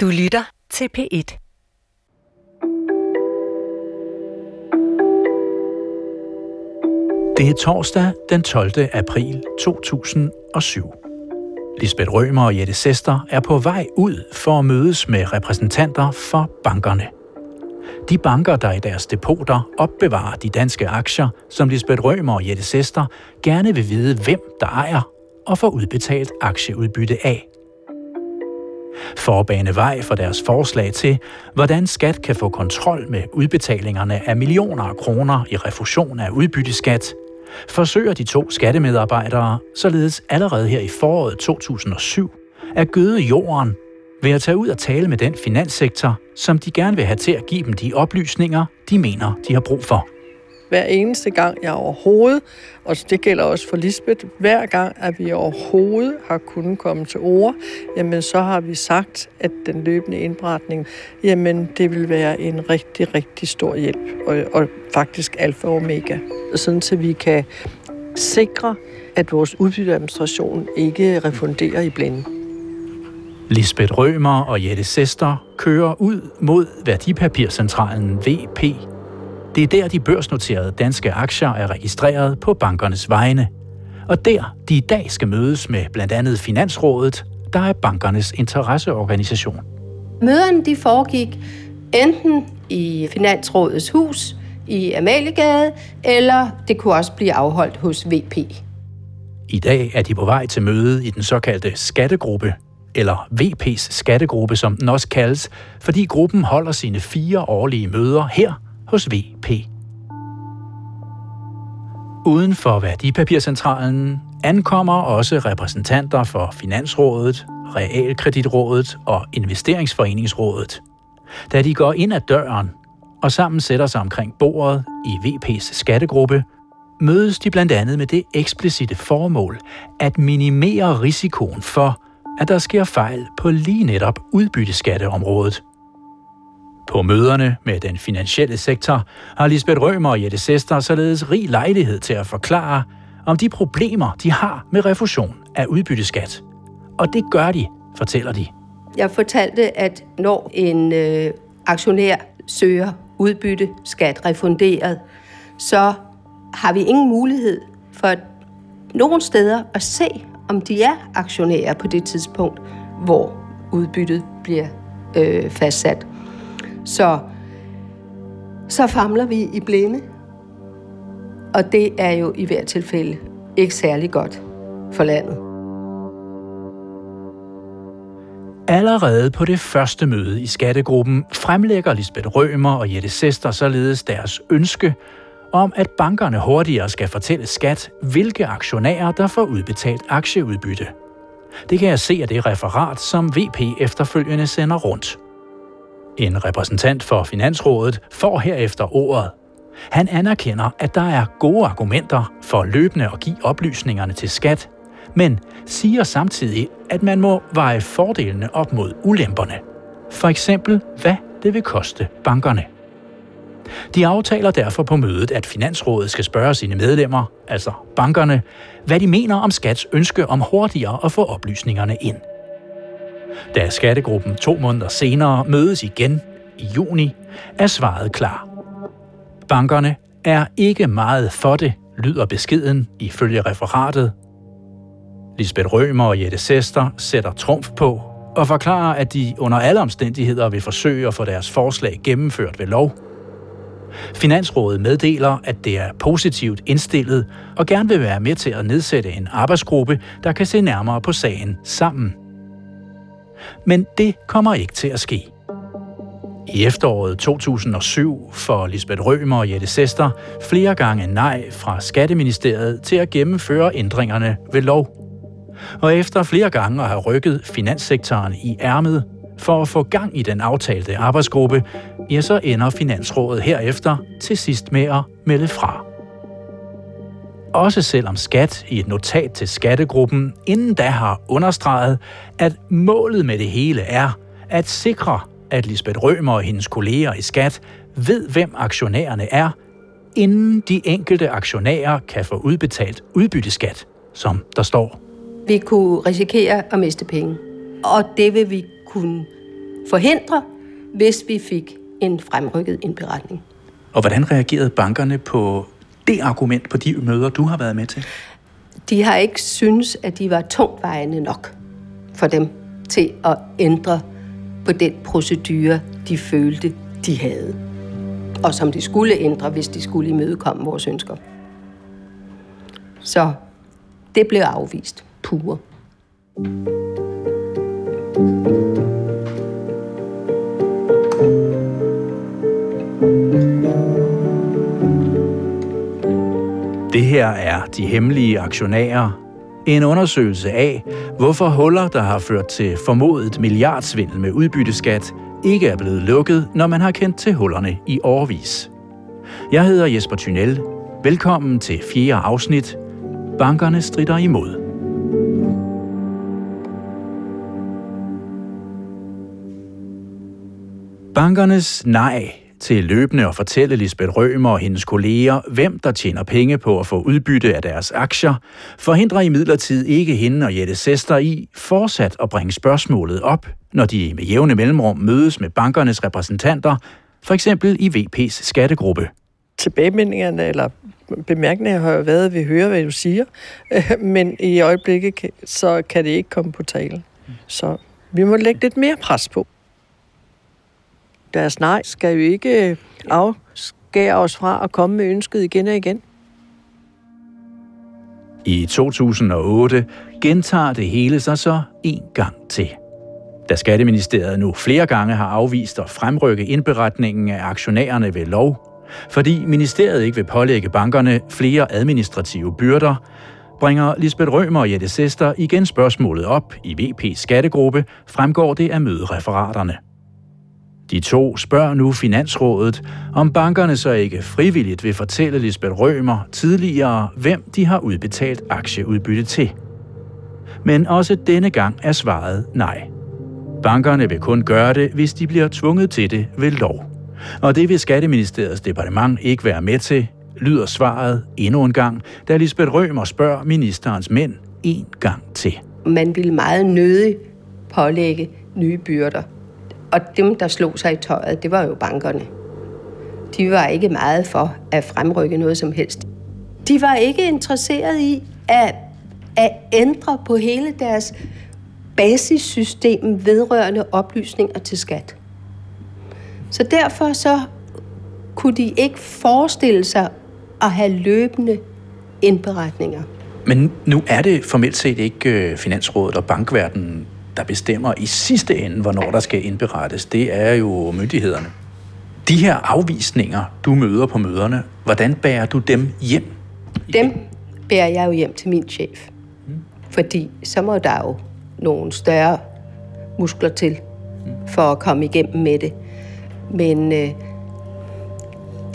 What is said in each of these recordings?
Du lytter til P1. Det er torsdag den 12. april 2007. Lisbeth Rømer og Jette Sester er på vej ud for at mødes med repræsentanter for bankerne. De banker, der i deres depoter opbevarer de danske aktier, som Lisbeth Rømer og Jette Sester gerne vil vide, hvem der ejer og får udbetalt aktieudbytte af. For at bane vej for deres forslag til, hvordan skat kan få kontrol med udbetalingerne af millioner af kroner i refusion af udbytteskat, forsøger de to skattemedarbejdere således allerede her i foråret 2007 at gøde jorden ved at tage ud og tale med den finanssektor, som de gerne vil have til at give dem de oplysninger, de mener, de har brug for hver eneste gang, jeg overhovedet, og det gælder også for Lisbeth, hver gang, at vi overhovedet har kunnet komme til ord, jamen så har vi sagt, at den løbende indberetning, jamen det vil være en rigtig, rigtig stor hjælp, og, og faktisk alfa og omega, sådan så vi kan sikre, at vores udbytteadministration ikke refunderer i blinde. Lisbeth Rømer og Jette Sester kører ud mod Værdipapircentralen VP det er der, de børsnoterede danske aktier er registreret på bankernes vegne. Og der, de i dag skal mødes med blandt andet Finansrådet, der er bankernes interesseorganisation. Møderne de foregik enten i Finansrådets hus i Amaliegade, eller det kunne også blive afholdt hos VP. I dag er de på vej til møde i den såkaldte skattegruppe, eller VP's skattegruppe, som den også kaldes, fordi gruppen holder sine fire årlige møder her hos VP. Uden for Værdipapircentralen ankommer også repræsentanter for Finansrådet, Realkreditrådet og Investeringsforeningsrådet. Da de går ind ad døren og sammen sætter sig omkring bordet i VP's skattegruppe, mødes de blandt andet med det eksplicite formål at minimere risikoen for, at der sker fejl på lige netop udbytteskatteområdet. På møderne med den finansielle sektor har Lisbeth Rømer og Jette Sester således rig lejlighed til at forklare om de problemer, de har med refusion af udbytteskat. Og det gør de, fortæller de. Jeg fortalte, at når en øh, aktionær søger udbytte skat refunderet, så har vi ingen mulighed for nogen steder at se, om de er aktionærer på det tidspunkt, hvor udbyttet bliver øh, fastsat. Så, så famler vi i blinde. Og det er jo i hvert tilfælde ikke særlig godt for landet. Allerede på det første møde i skattegruppen fremlægger Lisbeth Rømer og Jette Sester således deres ønske om, at bankerne hurtigere skal fortælle skat, hvilke aktionærer, der får udbetalt aktieudbytte. Det kan jeg se af det referat, som VP efterfølgende sender rundt. En repræsentant for Finansrådet får herefter ordet. Han anerkender, at der er gode argumenter for løbende at give oplysningerne til skat, men siger samtidig, at man må veje fordelene op mod ulemperne. For eksempel, hvad det vil koste bankerne. De aftaler derfor på mødet, at Finansrådet skal spørge sine medlemmer, altså bankerne, hvad de mener om skats ønske om hurtigere at få oplysningerne ind. Da skattegruppen to måneder senere mødes igen i juni, er svaret klar. Bankerne er ikke meget for det, lyder beskeden ifølge referatet. Lisbeth Rømer og Jette Sester sætter trumf på og forklarer, at de under alle omstændigheder vil forsøge at få deres forslag gennemført ved lov. Finansrådet meddeler, at det er positivt indstillet og gerne vil være med til at nedsætte en arbejdsgruppe, der kan se nærmere på sagen sammen men det kommer ikke til at ske. I efteråret 2007 får Lisbeth Rømer og Jette Sester flere gange nej fra Skatteministeriet til at gennemføre ændringerne ved lov. Og efter flere gange at have rykket finanssektoren i ærmet for at få gang i den aftalte arbejdsgruppe, ja, så ender Finansrådet herefter til sidst med at melde fra. Også selvom skat i et notat til skattegruppen inden da har understreget, at målet med det hele er at sikre, at Lisbeth Rømer og hendes kolleger i skat ved, hvem aktionærerne er, inden de enkelte aktionærer kan få udbetalt udbytteskat, som der står. Vi kunne risikere at miste penge, og det vil vi kunne forhindre, hvis vi fik en fremrykket indberetning. Og hvordan reagerede bankerne på det argument på de møder, du har været med til? De har ikke synes, at de var tungtvejende nok for dem til at ændre på den procedure, de følte, de havde. Og som de skulle ændre, hvis de skulle imødekomme vores ønsker. Så det blev afvist. Pure. Det her er De Hemmelige Aktionærer. En undersøgelse af, hvorfor huller, der har ført til formodet milliardsvindel med udbytteskat, ikke er blevet lukket, når man har kendt til hullerne i årvis. Jeg hedder Jesper Thynel. Velkommen til fjerde afsnit. Bankerne strider imod. Bankernes nej til løbende at fortælle Lisbeth Rømer og hendes kolleger, hvem der tjener penge på at få udbytte af deres aktier, forhindrer imidlertid ikke hende og Jette Sester i fortsat at bringe spørgsmålet op, når de med jævne mellemrum mødes med bankernes repræsentanter, for eksempel i VP's skattegruppe. Tilbagemeldingerne eller bemærkninger har jo været, at vi hører, hvad du siger, men i øjeblikket så kan det ikke komme på tale. Så vi må lægge lidt mere pres på deres nej skal jo ikke øh, afskære os fra at komme med ønsket igen og igen. I 2008 gentager det hele sig så en gang til. Da Skatteministeriet nu flere gange har afvist at fremrykke indberetningen af aktionærerne ved lov, fordi ministeriet ikke vil pålægge bankerne flere administrative byrder, bringer Lisbeth Rømer og Jette Sester igen spørgsmålet op i VP's skattegruppe, fremgår det af mødereferaterne. De to spørger nu Finansrådet, om bankerne så ikke frivilligt vil fortælle Lisbeth Rømer tidligere, hvem de har udbetalt aktieudbytte til. Men også denne gang er svaret nej. Bankerne vil kun gøre det, hvis de bliver tvunget til det ved lov. Og det vil Skatteministeriets departement ikke være med til, lyder svaret endnu en gang, da Lisbeth Rømer spørger ministerens mænd en gang til. Man vil meget nødig pålægge nye byrder og dem, der slog sig i tøjet, det var jo bankerne. De var ikke meget for at fremrykke noget som helst. De var ikke interesseret i at, at ændre på hele deres basissystem vedrørende oplysninger til skat. Så derfor så kunne de ikke forestille sig at have løbende indberetninger. Men nu er det formelt set ikke øh, Finansrådet og bankverdenen, der bestemmer i sidste ende, hvornår der skal indberettes, det er jo myndighederne. De her afvisninger, du møder på møderne, hvordan bærer du dem hjem? Dem bærer jeg jo hjem til min chef. Mm. Fordi så må der jo nogle større muskler til for at komme igennem med det. Men øh,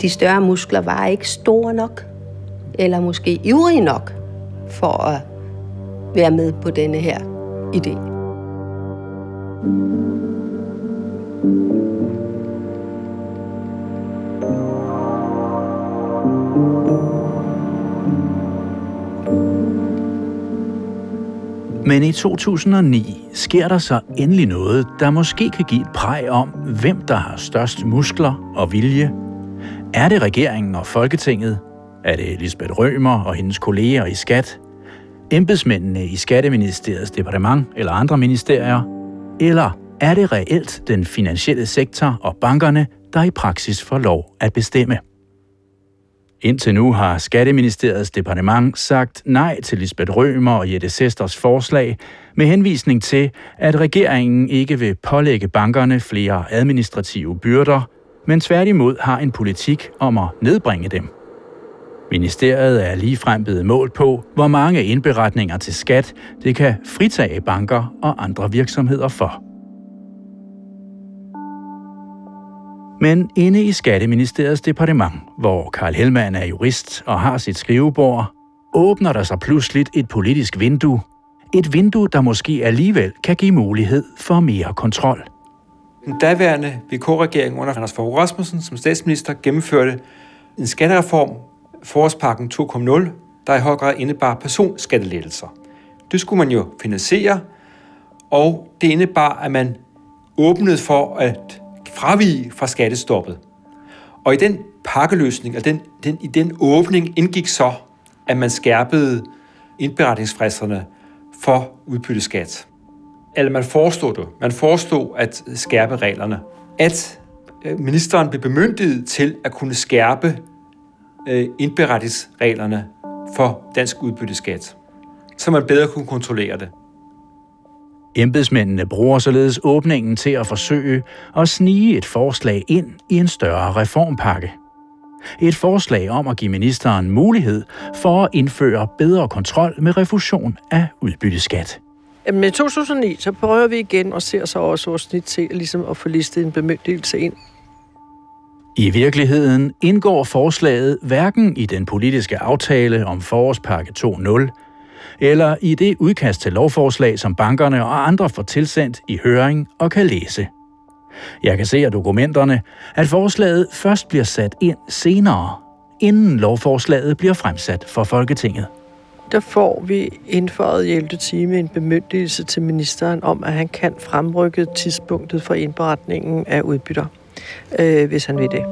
de større muskler var ikke store nok, eller måske ivrige nok for at være med på denne her idé. Men i 2009 sker der så endelig noget, der måske kan give et præg om, hvem der har størst muskler og vilje. Er det regeringen og Folketinget? Er det Lisbeth Rømer og hendes kolleger i Skat? Embedsmændene i Skatteministeriets departement eller andre ministerier? Eller er det reelt den finansielle sektor og bankerne, der i praksis får lov at bestemme? Indtil nu har Skatteministeriets departement sagt nej til Lisbeth Rømer og Jette Sesters forslag med henvisning til, at regeringen ikke vil pålægge bankerne flere administrative byrder, men tværtimod har en politik om at nedbringe dem. Ministeriet er ligefrem blevet målt på, hvor mange indberetninger til skat det kan fritage banker og andre virksomheder for. Men inde i Skatteministeriets departement, hvor Karl Hellmann er jurist og har sit skrivebord, åbner der sig pludselig et politisk vindue. Et vindue, der måske alligevel kan give mulighed for mere kontrol. Den daværende VK-regering under Anders Fogh Rasmussen som statsminister gennemførte en skattereform, Forårspakken 2.0, der i høj grad indebar personskattelettelser. Det skulle man jo finansiere, og det indebar, at man åbnede for at fravige fra skattestoppet. Og i den pakkeløsning, og den, den, i den åbning indgik så, at man skærpede indberetningsfristerne for udbytteskat. Eller man foreslog det. Man foreslog at skærpe reglerne. At øh, ministeren blev bemyndiget til at kunne skærpe indberetningsreglerne for dansk udbytteskat, så man bedre kunne kontrollere det. Embedsmændene bruger således åbningen til at forsøge at snige et forslag ind i en større reformpakke. Et forslag om at give ministeren mulighed for at indføre bedre kontrol med refusion af udbytteskat. I 2009, så prøver vi igen og ser så også vores snit til ligesom at få listet en bemyndigelse ind. I virkeligheden indgår forslaget hverken i den politiske aftale om forårspakke 2.0, eller i det udkast til lovforslag, som bankerne og andre får tilsendt i høring og kan læse. Jeg kan se af dokumenterne, at forslaget først bliver sat ind senere, inden lovforslaget bliver fremsat for Folketinget. Der får vi indført i 11. time en bemyndigelse til ministeren om, at han kan fremrykke tidspunktet for indberetningen af udbytter, øh, hvis han vil det.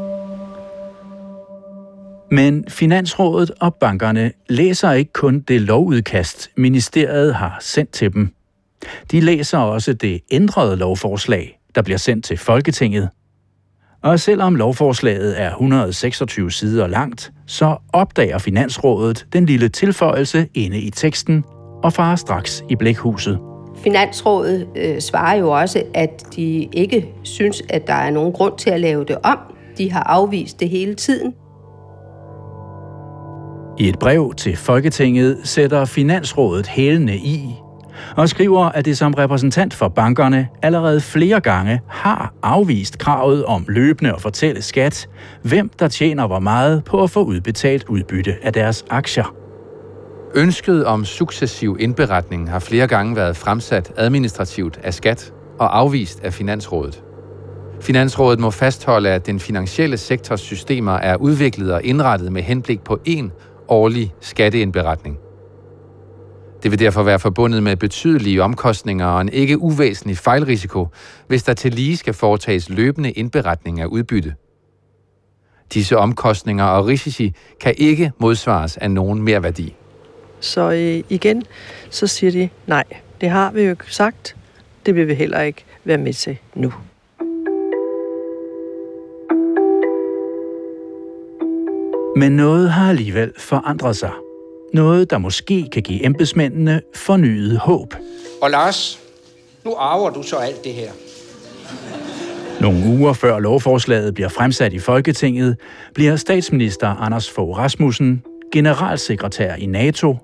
Men Finansrådet og bankerne læser ikke kun det lovudkast, ministeriet har sendt til dem. De læser også det ændrede lovforslag, der bliver sendt til Folketinget. Og selvom lovforslaget er 126 sider langt, så opdager Finansrådet den lille tilføjelse inde i teksten og farer straks i blækhuset. Finansrådet øh, svarer jo også, at de ikke synes, at der er nogen grund til at lave det om. De har afvist det hele tiden. I et brev til Folketinget sætter Finansrådet hælene i og skriver, at det som repræsentant for bankerne allerede flere gange har afvist kravet om løbende at fortælle skat, hvem der tjener hvor meget på at få udbetalt udbytte af deres aktier. Ønsket om successiv indberetning har flere gange været fremsat administrativt af skat og afvist af Finansrådet. Finansrådet må fastholde, at den finansielle sektors systemer er udviklet og indrettet med henblik på én årlig skatteindberetning. Det vil derfor være forbundet med betydelige omkostninger og en ikke uvæsentlig fejlrisiko, hvis der til lige skal foretages løbende indberetning af udbytte. Disse omkostninger og risici kan ikke modsvares af nogen mere værdi. Så øh, igen, så siger de, nej, det har vi jo sagt, det vil vi heller ikke være med til nu. Men noget har alligevel forandret sig. Noget, der måske kan give embedsmændene fornyet håb. Og Lars, nu arver du så alt det her. Nogle uger før lovforslaget bliver fremsat i Folketinget, bliver statsminister Anders Fogh Rasmussen generalsekretær i NATO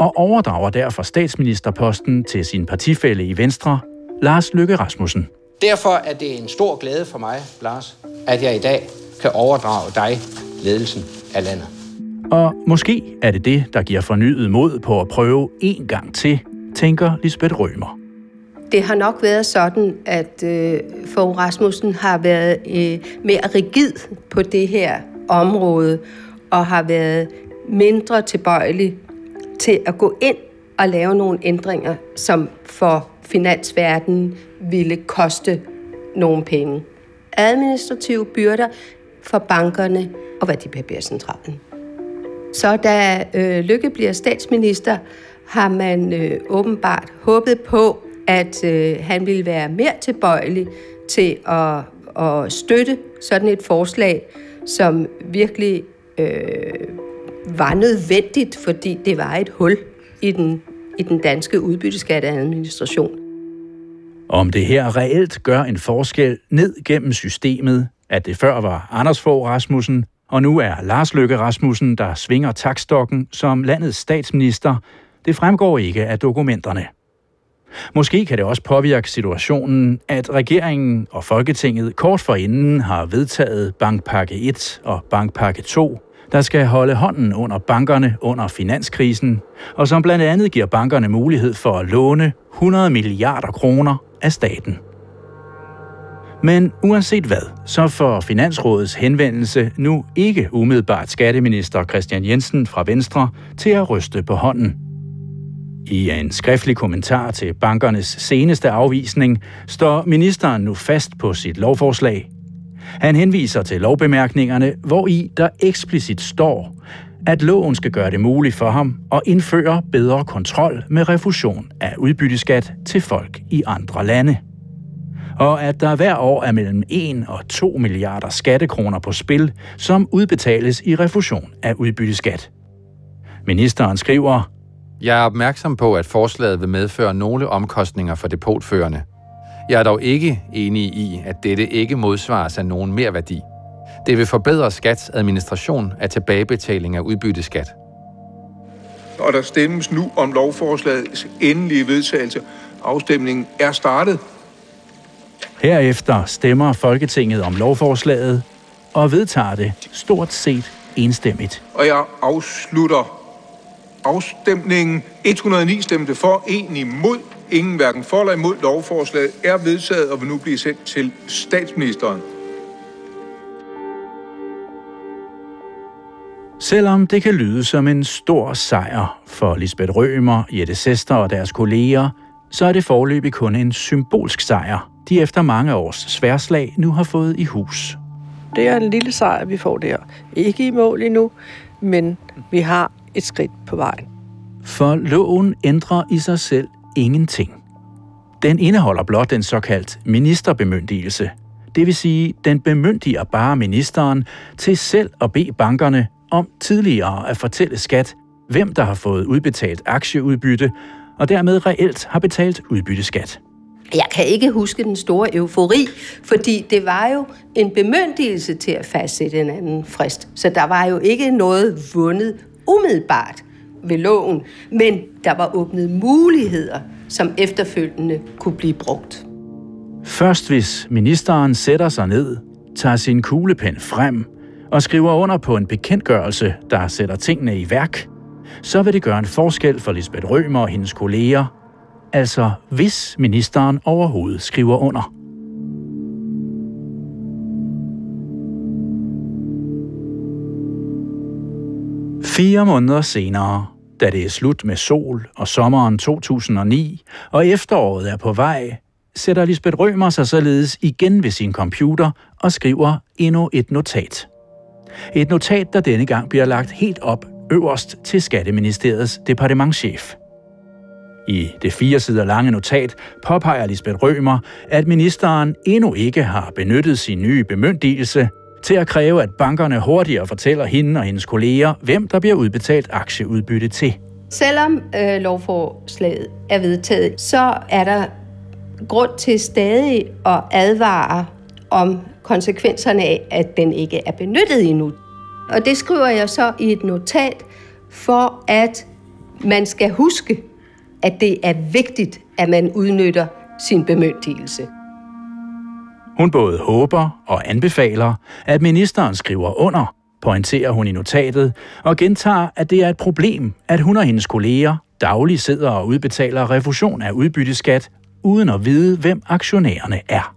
og overdrager derfor statsministerposten til sin partifælle i Venstre, Lars Løkke Rasmussen. Derfor er det en stor glæde for mig, Lars, at jeg i dag kan overdrage dig ledelsen af landet. Og måske er det det, der giver fornyet mod på at prøve en gang til, tænker Lisbeth Rømer. Det har nok været sådan, at øh, Fogh Rasmussen har været øh, mere rigid på det her område, og har været mindre tilbøjelig til at gå ind og lave nogle ændringer, som for finansverdenen ville koste nogle penge. Administrative byrder for bankerne og værdipapircentralen. Så da øh, Lykke bliver statsminister, har man øh, åbenbart håbet på, at øh, han ville være mere tilbøjelig til at, at støtte sådan et forslag, som virkelig øh, var nødvendigt, fordi det var et hul i den, i den danske udbytteskatteadministration. Om det her reelt gør en forskel ned gennem systemet, at det før var Anders Fogh Rasmussen, og nu er Lars Løkke Rasmussen, der svinger takstokken som landets statsminister, det fremgår ikke af dokumenterne. Måske kan det også påvirke situationen, at regeringen og Folketinget kort forinden har vedtaget Bankpakke 1 og Bankpakke 2, der skal holde hånden under bankerne under finanskrisen, og som blandt andet giver bankerne mulighed for at låne 100 milliarder kroner af staten. Men uanset hvad, så får Finansrådets henvendelse nu ikke umiddelbart skatteminister Christian Jensen fra Venstre til at ryste på hånden. I en skriftlig kommentar til bankernes seneste afvisning står ministeren nu fast på sit lovforslag. Han henviser til lovbemærkningerne, hvor i der eksplicit står, at loven skal gøre det muligt for ham at indføre bedre kontrol med refusion af udbytteskat til folk i andre lande. Og at der hver år er mellem 1 og 2 milliarder skattekroner på spil, som udbetales i refusion af udbytteskat. Ministeren skriver, Jeg er opmærksom på, at forslaget vil medføre nogle omkostninger for depotførende. Jeg er dog ikke enig i, at dette ikke modsvares af nogen mere værdi. Det vil forbedre skats administration af tilbagebetaling af udbytteskat. Og der stemmes nu om lovforslagets endelige vedtagelse. Afstemningen er startet. Herefter stemmer Folketinget om lovforslaget og vedtager det stort set enstemmigt. Og jeg afslutter afstemningen. 109 stemte for, 1 imod. Ingen hverken for eller imod lovforslaget er vedtaget og vil nu blive sendt til statsministeren. Selvom det kan lyde som en stor sejr for Lisbeth Rømer, Jette Sester og deres kolleger, så er det forløbig kun en symbolsk sejr, de efter mange års sværslag nu har fået i hus. Det er en lille sejr, vi får der. Ikke i mål endnu, men vi har et skridt på vejen. For loven ændrer i sig selv ingenting. Den indeholder blot en såkaldt ministerbemyndigelse. Det vil sige, den bemyndiger bare ministeren til selv at bede bankerne om tidligere at fortælle skat, hvem der har fået udbetalt aktieudbytte, og dermed reelt har betalt udbytteskat. Jeg kan ikke huske den store eufori, fordi det var jo en bemyndigelse til at fastsætte en anden frist. Så der var jo ikke noget vundet umiddelbart ved loven, men der var åbnet muligheder, som efterfølgende kunne blive brugt. Først hvis ministeren sætter sig ned, tager sin kuglepen frem og skriver under på en bekendtgørelse, der sætter tingene i værk, så vil det gøre en forskel for Lisbeth Rømer og hendes kolleger, altså hvis ministeren overhovedet skriver under. Fire måneder senere, da det er slut med sol og sommeren 2009, og efteråret er på vej, sætter Lisbeth Rømer sig således igen ved sin computer og skriver endnu et notat. Et notat, der denne gang bliver lagt helt op øverst til Skatteministeriets departementschef. I det fire sider lange notat påpeger Lisbeth Rømer, at ministeren endnu ikke har benyttet sin nye bemyndigelse til at kræve, at bankerne hurtigere fortæller hende og hendes kolleger, hvem der bliver udbetalt aktieudbytte til. Selvom øh, lovforslaget er vedtaget, så er der grund til stadig at advare om konsekvenserne af, at den ikke er benyttet endnu. Og det skriver jeg så i et notat, for at man skal huske, at det er vigtigt, at man udnytter sin bemyndigelse. Hun både håber og anbefaler, at ministeren skriver under, pointerer hun i notatet, og gentager, at det er et problem, at hun og hendes kolleger dagligt sidder og udbetaler refusion af udbytteskat, uden at vide, hvem aktionærerne er.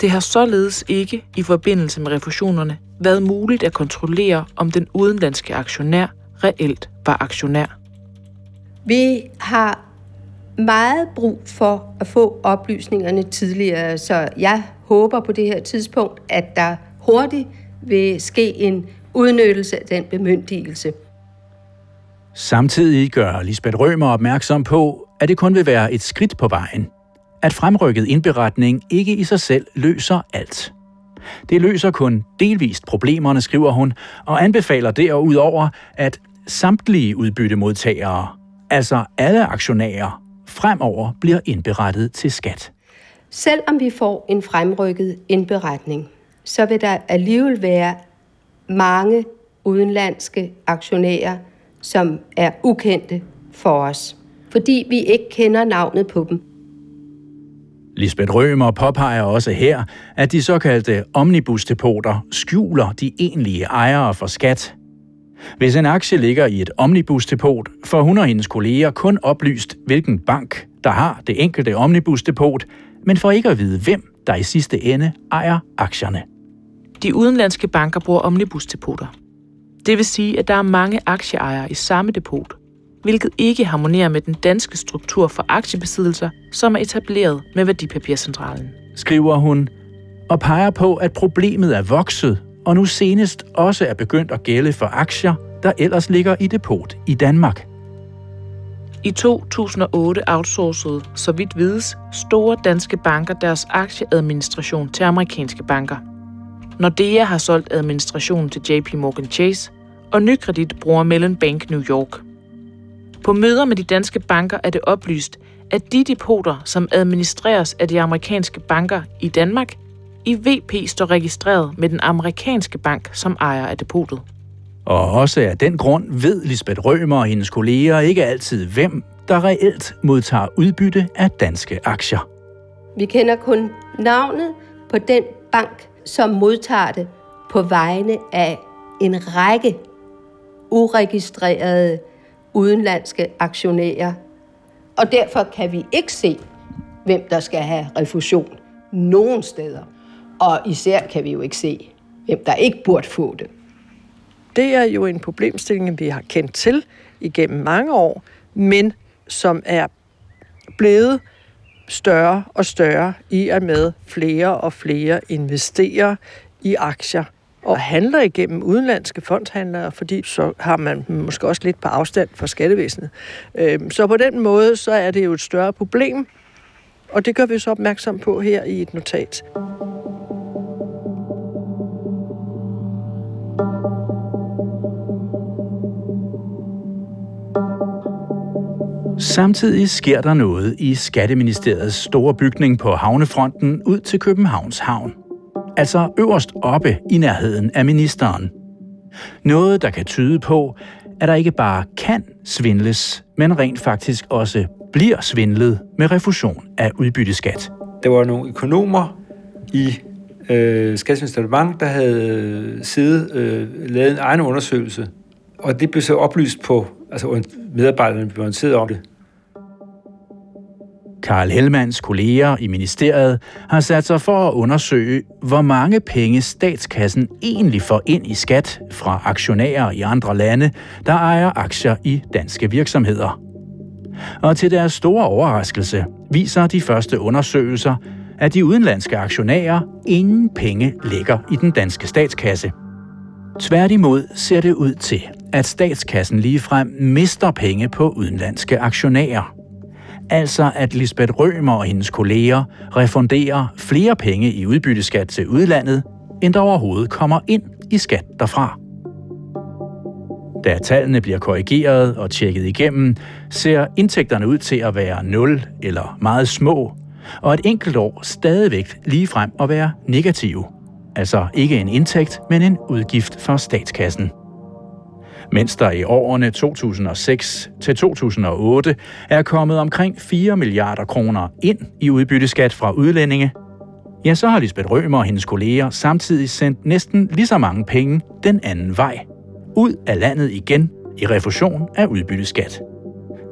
Det har således ikke i forbindelse med refusionerne været muligt at kontrollere, om den udenlandske aktionær reelt var aktionær. Vi har meget brug for at få oplysningerne tidligere, så jeg håber på det her tidspunkt, at der hurtigt vil ske en udnyttelse af den bemyndigelse. Samtidig gør Lisbeth Rømer opmærksom på, at det kun vil være et skridt på vejen. At fremrykket indberetning ikke i sig selv løser alt. Det løser kun delvist problemerne, skriver hun, og anbefaler derudover, at samtlige udbyttemodtagere, altså alle aktionærer, fremover bliver indberettet til skat. Selvom vi får en fremrykket indberetning, så vil der alligevel være mange udenlandske aktionærer, som er ukendte for os, fordi vi ikke kender navnet på dem. Lisbeth Rømer påpeger også her, at de såkaldte omnibusdepoter skjuler de egentlige ejere for skat. Hvis en aktie ligger i et omnibusdepot, får hun og hendes kolleger kun oplyst, hvilken bank, der har det enkelte omnibusdepot, men får ikke at vide, hvem der i sidste ende ejer aktierne. De udenlandske banker bruger omnibusdepoter. Det vil sige, at der er mange aktieejere i samme depot. hvilket ikke harmonerer med den danske struktur for aktiebesiddelser, som er etableret med Værdipapircentralen. Skriver hun, og peger på, at problemet er vokset, og nu senest også er begyndt at gælde for aktier, der ellers ligger i depot i Danmark. I 2008 outsourcede, så vidt vides, store danske banker deres aktieadministration til amerikanske banker. Nordea har solgt administrationen til JP Morgan Chase, og Nykredit bruger Mellon Bank New York. På møder med de danske banker er det oplyst, at de depoter, som administreres af de amerikanske banker i Danmark, i VP står registreret med den amerikanske bank som ejer af depotet. Og også af den grund ved Lisbeth Rømer og hendes kolleger ikke altid, hvem der reelt modtager udbytte af danske aktier. Vi kender kun navnet på den bank, som modtager det på vegne af en række uregistrerede udenlandske aktionærer. Og derfor kan vi ikke se, hvem der skal have refusion nogen steder. Og især kan vi jo ikke se, hvem der ikke burde få det. Det er jo en problemstilling, vi har kendt til igennem mange år, men som er blevet større og større i og med flere og flere investerer i aktier og handler igennem udenlandske fondshandlere, fordi så har man måske også lidt på afstand fra skattevæsenet. Øhm, så på den måde, så er det jo et større problem, og det gør vi så opmærksom på her i et notat. Samtidig sker der noget i Skatteministeriets store bygning på havnefronten ud til Københavns Havn. Altså øverst oppe i nærheden af ministeren. Noget, der kan tyde på, at der ikke bare kan svindles, men rent faktisk også bliver svindlet med refusion af udbytteskat. Der var nogle økonomer i øh, Skatteministeriet, der havde øh, siddet øh, lavet en egen undersøgelse, og det blev så oplyst på, altså medarbejderne blev orienteret om det. Karl Hellmans kolleger i ministeriet har sat sig for at undersøge, hvor mange penge statskassen egentlig får ind i skat fra aktionærer i andre lande, der ejer aktier i danske virksomheder. Og til deres store overraskelse viser de første undersøgelser, at de udenlandske aktionærer ingen penge lægger i den danske statskasse. Tværtimod ser det ud til, at statskassen ligefrem mister penge på udenlandske aktionærer. Altså at Lisbeth Rømer og hendes kolleger refunderer flere penge i udbytteskat til udlandet, end der overhovedet kommer ind i skat derfra. Da tallene bliver korrigeret og tjekket igennem, ser indtægterne ud til at være 0 eller meget små, og et enkelt år stadigvæk frem at være negative. Altså ikke en indtægt, men en udgift for statskassen. Mens der i årene 2006 til 2008 er kommet omkring 4 milliarder kroner ind i udbytteskat fra udlændinge, ja, så har Lisbeth Rømer og hendes kolleger samtidig sendt næsten lige så mange penge den anden vej. Ud af landet igen i refusion af udbytteskat.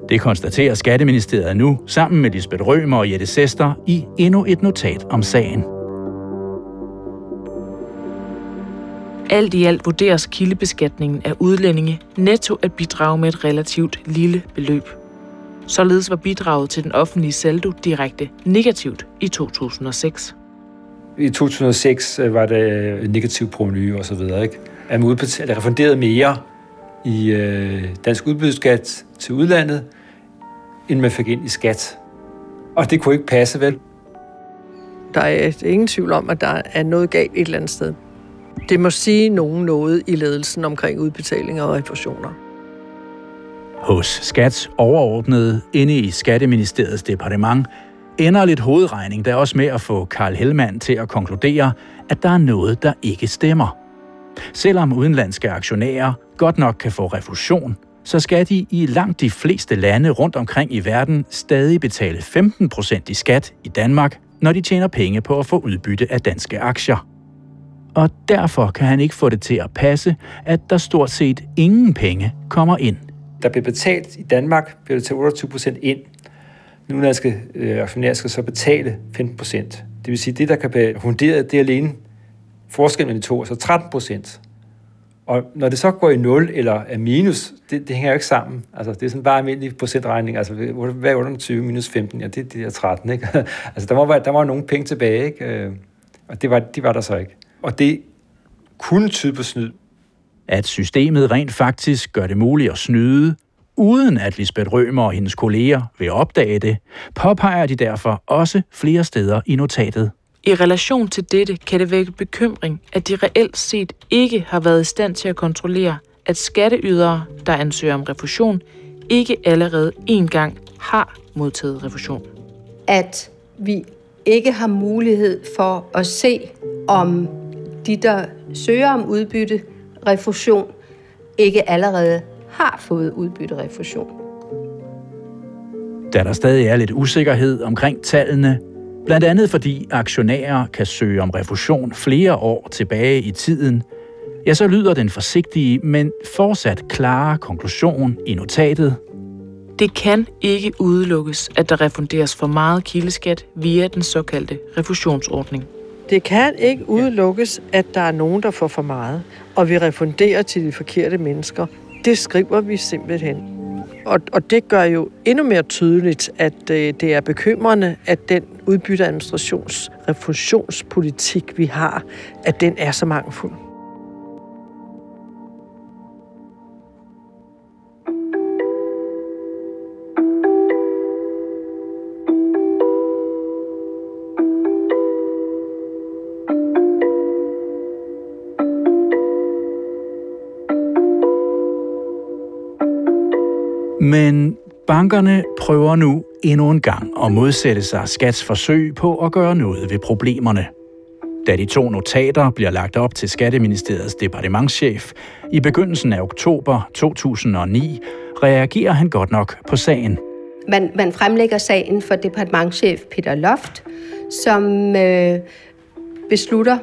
Det konstaterer Skatteministeriet nu sammen med Lisbeth Rømer og Jette Sester i endnu et notat om sagen. Alt i alt vurderes kildebeskatningen af udlændinge netto at bidrage med et relativt lille beløb. Således var bidraget til den offentlige saldo direkte negativt i 2006. I 2006 øh, var det negativ proveny og så videre, ikke? At man udbetalt, refunderet mere i øh, dansk udbytteskat til udlandet, end man fik ind i skat. Og det kunne ikke passe, vel? Der er ingen tvivl om, at der er noget galt et eller andet sted. Det må sige nogen noget i ledelsen omkring udbetalinger og refusioner. Hos Skats overordnede inde i Skatteministeriets departement ender lidt hovedregning der også med at få Karl Hellmann til at konkludere, at der er noget, der ikke stemmer. Selvom udenlandske aktionærer godt nok kan få refusion, så skal de i langt de fleste lande rundt omkring i verden stadig betale 15% i skat i Danmark, når de tjener penge på at få udbytte af danske aktier og derfor kan han ikke få det til at passe, at der stort set ingen penge kommer ind. Der bliver betalt i Danmark, bliver det til 28 procent ind. Den udenlandske øh, aktionær skal så betale 15 procent. Det vil sige, at det, der kan blive funderet, det er alene forskellen mellem de to, altså 13 procent. Og når det så går i 0 eller er minus, det, det hænger jo ikke sammen. Altså, det er sådan bare almindelig procentregning. Altså, hvad er 28 minus 15? Ja, det, det er 13, ikke? altså, der var, der var nogle penge tilbage, ikke? Øh, og det var, de var der så ikke. Og det kunne tyde på snyd. At systemet rent faktisk gør det muligt at snyde, uden at Lisbeth Rømer og hendes kolleger vil opdage det, påpeger de derfor også flere steder i notatet. I relation til dette kan det vække bekymring, at de reelt set ikke har været i stand til at kontrollere, at skatteydere, der ansøger om refusion, ikke allerede en gang har modtaget refusion. At vi ikke har mulighed for at se, om de, der søger om udbytte refusion, ikke allerede har fået udbytte refusion. Da der stadig er lidt usikkerhed omkring tallene, Blandt andet fordi aktionærer kan søge om refusion flere år tilbage i tiden, ja, så lyder den forsigtige, men fortsat klare konklusion i notatet. Det kan ikke udelukkes, at der refunderes for meget kildeskat via den såkaldte refusionsordning. Det kan ikke udelukkes, at der er nogen, der får for meget, og vi refunderer til de forkerte mennesker. Det skriver vi simpelthen. Og, og det gør jo endnu mere tydeligt, at øh, det er bekymrende, at den udbytteadministrations refusionspolitik, vi har, at den er så mangelfuld. Men bankerne prøver nu endnu en gang at modsætte sig Skats forsøg på at gøre noget ved problemerne. Da de to notater bliver lagt op til Skatteministeriets departementschef i begyndelsen af oktober 2009, reagerer han godt nok på sagen. Man, man fremlægger sagen for departementschef Peter Loft, som øh, beslutter,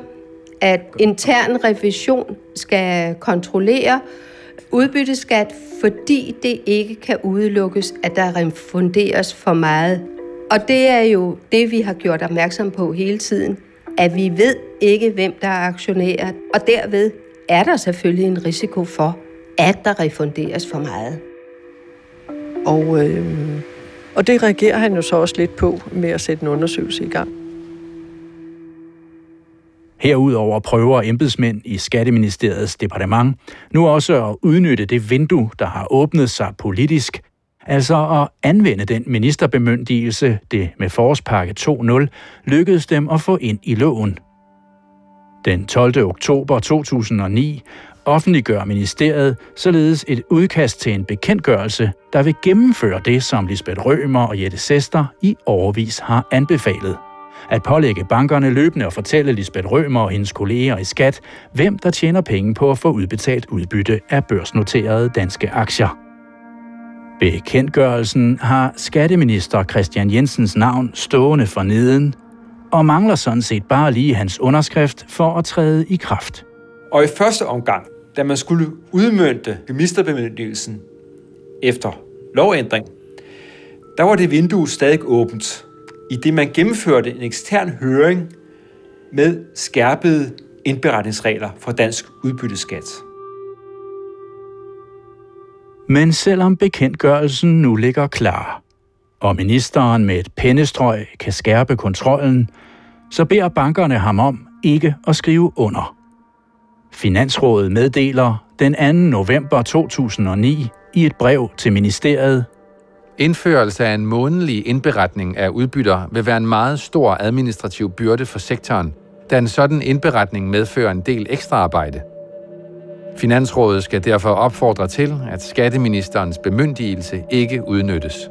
at intern revision skal kontrollere udbytteskat, fordi det ikke kan udelukkes, at der refunderes for meget. Og det er jo det, vi har gjort opmærksom på hele tiden, at vi ved ikke, hvem der er aktionærer, og derved er der selvfølgelig en risiko for, at der refunderes for meget. Og, øh, og det reagerer han jo så også lidt på med at sætte en undersøgelse i gang. Herudover prøver embedsmænd i Skatteministeriets departement nu også at udnytte det vindue, der har åbnet sig politisk, altså at anvende den ministerbemyndigelse, det med forårspakke 2.0 lykkedes dem at få ind i loven. Den 12. oktober 2009 offentliggør ministeriet således et udkast til en bekendtgørelse, der vil gennemføre det, som Lisbeth Rømer og Jette Sester i overvis har anbefalet at pålægge bankerne løbende at fortælle Lisbeth Rømer og hendes kolleger i skat, hvem der tjener penge på at få udbetalt udbytte af børsnoterede danske aktier. Bekendtgørelsen har skatteminister Christian Jensens navn stående for neden, og mangler sådan set bare lige hans underskrift for at træde i kraft. Og i første omgang, da man skulle udmønte ministerbemyndigelsen efter lovændring, der var det vindue stadig åbent i det man gennemførte en ekstern høring med skærpede indberetningsregler for dansk udbytteskat. Men selvom bekendtgørelsen nu ligger klar, og ministeren med et pennestrøg kan skærpe kontrollen, så beder bankerne ham om ikke at skrive under. Finansrådet meddeler den 2. november 2009 i et brev til ministeriet, Indførelse af en månedlig indberetning af udbytter vil være en meget stor administrativ byrde for sektoren, da en sådan indberetning medfører en del ekstra arbejde. Finansrådet skal derfor opfordre til, at skatteministerens bemyndigelse ikke udnyttes.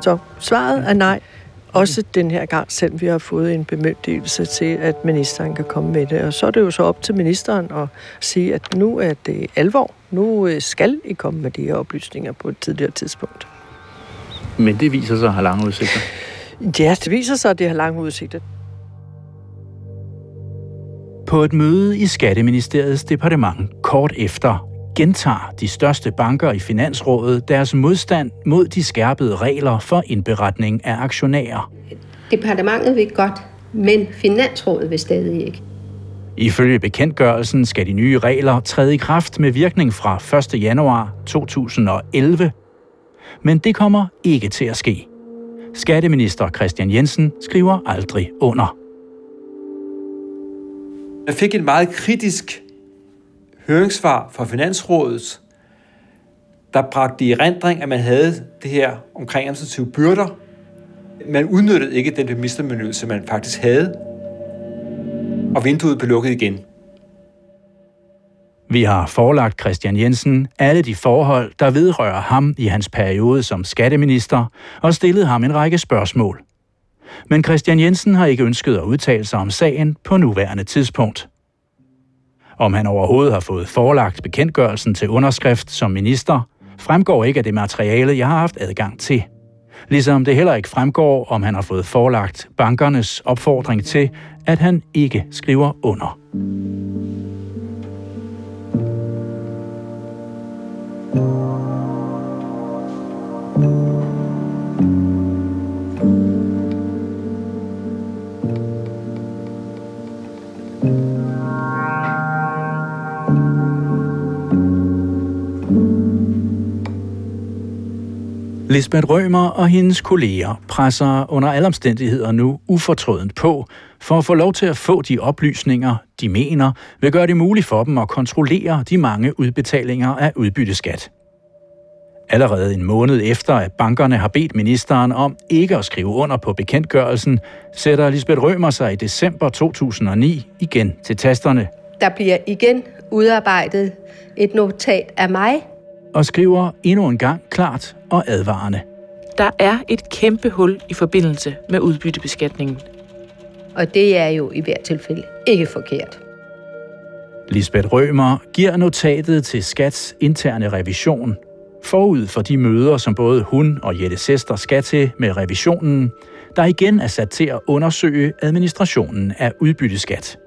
Så svaret er nej. Også den her gang, selvom vi har fået en bemyndigelse til, at ministeren kan komme med det. Og så er det jo så op til ministeren at sige, at nu er det alvor. Nu øh, skal I komme med de her oplysninger på et tidligere tidspunkt. Men det viser sig at have lange udsigter? Ja, det viser sig, at det har lange udsigter. På et møde i Skatteministeriets departement kort efter gentager de største banker i Finansrådet deres modstand mod de skærpede regler for indberetning af aktionærer. Departementet vil godt, men Finansrådet vil stadig ikke. Ifølge bekendtgørelsen skal de nye regler træde i kraft med virkning fra 1. januar 2011. Men det kommer ikke til at ske. Skatteminister Christian Jensen skriver aldrig under. Jeg fik et meget kritisk høringssvar fra Finansrådet, der bragte i rendring, at man havde det her omkring administrative byrder. Man udnyttede ikke den ministerbemyndigelse, man faktisk havde, og vinduet blev lukket igen. Vi har forelagt Christian Jensen alle de forhold, der vedrører ham i hans periode som skatteminister, og stillet ham en række spørgsmål. Men Christian Jensen har ikke ønsket at udtale sig om sagen på nuværende tidspunkt. Om han overhovedet har fået forelagt bekendtgørelsen til underskrift som minister, fremgår ikke af det materiale, jeg har haft adgang til. Ligesom det heller ikke fremgår, om han har fået forelagt bankernes opfordring til, at han ikke skriver under. Lisbeth Rømer og hendes kolleger presser under alle omstændigheder nu ufortrødent på for at få lov til at få de oplysninger, de mener, vil gøre det muligt for dem at kontrollere de mange udbetalinger af udbytteskat. Allerede en måned efter, at bankerne har bedt ministeren om ikke at skrive under på bekendtgørelsen, sætter Lisbeth Rømer sig i december 2009 igen til tasterne. Der bliver igen udarbejdet et notat af mig, og skriver endnu en gang klart og advarende. Der er et kæmpe hul i forbindelse med udbyttebeskatningen. Og det er jo i hvert tilfælde ikke forkert. Lisbeth Rømer giver notatet til Skats interne revision. Forud for de møder, som både hun og Jette Sester skal til med revisionen, der igen er sat til at undersøge administrationen af udbytteskat.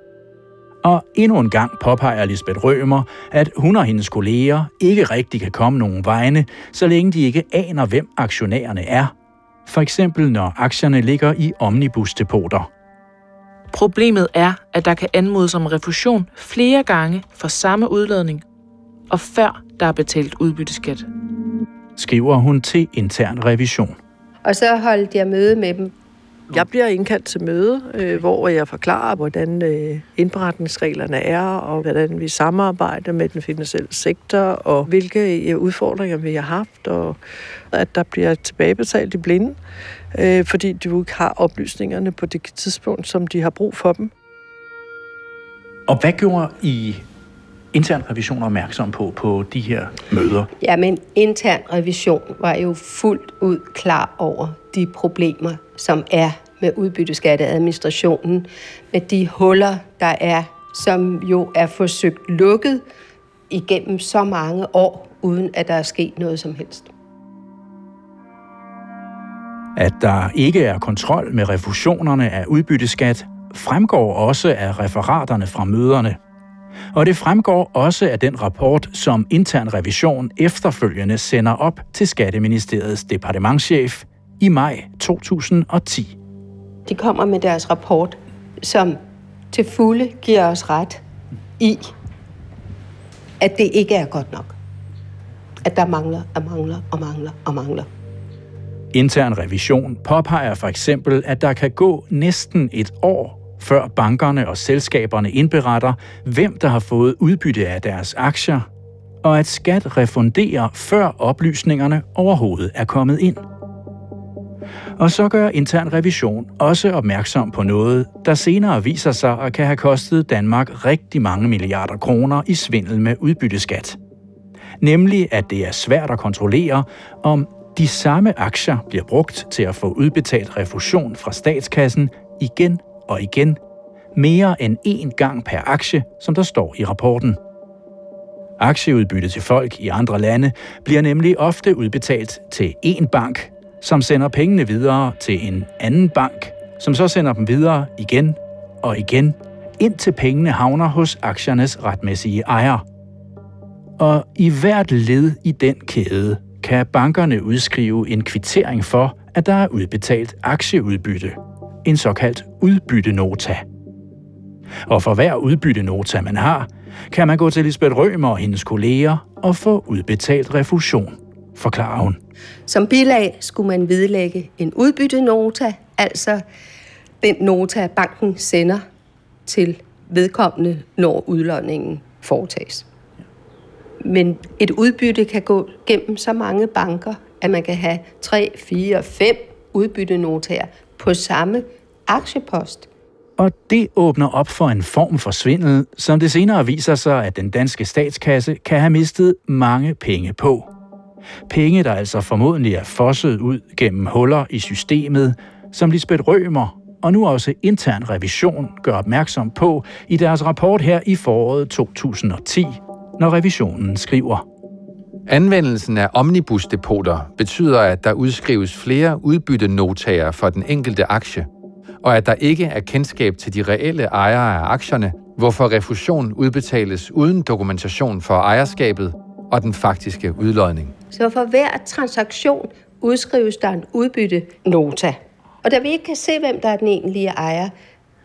Og endnu en gang påpeger Lisbeth Rømer, at hun og hendes kolleger ikke rigtig kan komme nogen vegne, så længe de ikke aner, hvem aktionærerne er. For eksempel når aktierne ligger i omnibusdepoter. Problemet er, at der kan anmodes om refusion flere gange for samme udladning, og før der er betalt udbytteskat. Skriver hun til intern revision. Og så holdt jeg møde med dem jeg bliver indkaldt til møde, øh, hvor jeg forklarer, hvordan øh, indberetningsreglerne er, og hvordan vi samarbejder med den finansielle sektor, og hvilke øh, udfordringer vi har haft, og at der bliver tilbagebetalt i blinde, øh, fordi du ikke har oplysningerne på det tidspunkt, som de har brug for dem. Og hvad gjorde I intern revision opmærksom på på de her møder? Jamen, intern revision var jo fuldt ud klar over de problemer, som er med udbytteskatteadministrationen, med de huller, der er, som jo er forsøgt lukket igennem så mange år, uden at der er sket noget som helst. At der ikke er kontrol med refusionerne af udbytteskat, fremgår også af referaterne fra møderne. Og det fremgår også af den rapport, som intern revision efterfølgende sender op til Skatteministeriets departementschef i maj 2010. De kommer med deres rapport, som til fulde giver os ret i, at det ikke er godt nok. At der mangler og mangler og mangler og mangler. Intern revision påpeger for eksempel, at der kan gå næsten et år, før bankerne og selskaberne indberetter, hvem der har fået udbytte af deres aktier, og at skat refunderer, før oplysningerne overhovedet er kommet ind. Og så gør intern revision også opmærksom på noget, der senere viser sig at kan have kostet Danmark rigtig mange milliarder kroner i svindel med udbytteskat. Nemlig at det er svært at kontrollere, om de samme aktier bliver brugt til at få udbetalt refusion fra statskassen igen og igen, mere end én gang per aktie, som der står i rapporten. Aktieudbytte til folk i andre lande bliver nemlig ofte udbetalt til én bank som sender pengene videre til en anden bank, som så sender dem videre igen og igen, indtil pengene havner hos aktiernes retmæssige ejer. Og i hvert led i den kæde kan bankerne udskrive en kvittering for, at der er udbetalt aktieudbytte. En såkaldt udbyttenota. Og for hver udbyttenota, man har, kan man gå til Lisbeth Rømer og hendes kolleger og få udbetalt refusion, forklarer hun. Som bilag skulle man vedlægge en udbyttenota, altså den nota, banken sender til vedkommende, når udlåningen foretages. Men et udbytte kan gå gennem så mange banker, at man kan have 3, 4, 5 udbyttenotaer på samme aktiepost. Og det åbner op for en form for svindel, som det senere viser sig, at den danske statskasse kan have mistet mange penge på. Penge, der altså formodentlig er fosset ud gennem huller i systemet, som Lisbeth Rømer og nu også intern revision gør opmærksom på i deres rapport her i foråret 2010, når revisionen skriver. Anvendelsen af omnibusdepoter betyder, at der udskrives flere udbyttenotager for den enkelte aktie, og at der ikke er kendskab til de reelle ejere af aktierne, hvorfor refusion udbetales uden dokumentation for ejerskabet og den faktiske udlodning. Så for hver transaktion udskrives der en udbyttenota. Og da vi ikke kan se, hvem der er den egentlige ejer,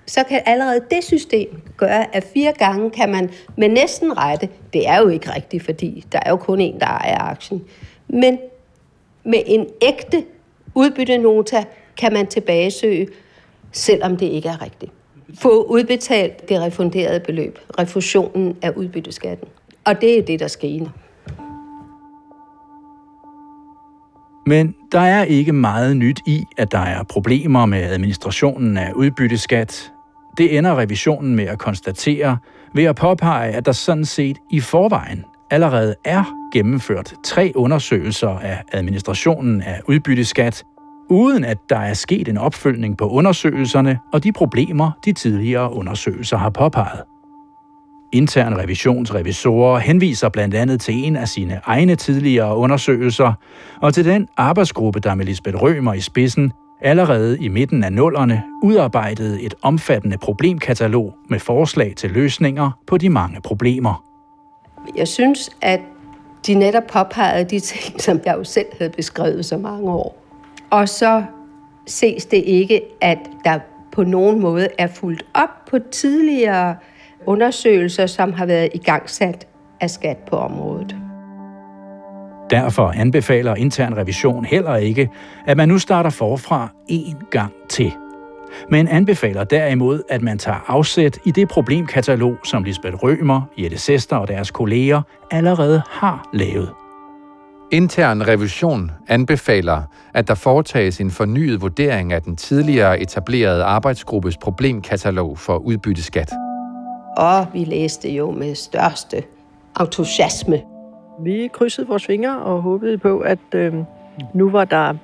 så kan allerede det system gøre, at fire gange kan man med næsten rette, det er jo ikke rigtigt, fordi der er jo kun en, der ejer aktien, men med en ægte udbyttenota kan man tilbagesøge, selvom det ikke er rigtigt. Få udbetalt det refunderede beløb, refusionen af udbytteskatten. Og det er det, der sker. Men der er ikke meget nyt i, at der er problemer med administrationen af udbytteskat. Det ender revisionen med at konstatere ved at påpege, at der sådan set i forvejen allerede er gennemført tre undersøgelser af administrationen af udbytteskat, uden at der er sket en opfølgning på undersøgelserne og de problemer, de tidligere undersøgelser har påpeget. Intern revisionsrevisorer henviser blandt andet til en af sine egne tidligere undersøgelser, og til den arbejdsgruppe, der med Lisbeth Rømer i spidsen allerede i midten af nullerne udarbejdede et omfattende problemkatalog med forslag til løsninger på de mange problemer. Jeg synes, at de netop påpegede de ting, som jeg jo selv havde beskrevet så mange år. Og så ses det ikke, at der på nogen måde er fuldt op på tidligere undersøgelser, som har været igangsat af skat på området. Derfor anbefaler intern revision heller ikke, at man nu starter forfra en gang til. Men anbefaler derimod, at man tager afsæt i det problemkatalog, som Lisbeth Rømer, Jette Sester og deres kolleger allerede har lavet. Intern revision anbefaler, at der foretages en fornyet vurdering af den tidligere etablerede arbejdsgruppes problemkatalog for udbytteskat. Og vi læste jo med største entusiasme. Vi krydsede vores fingre og håbede på, at øh, nu var der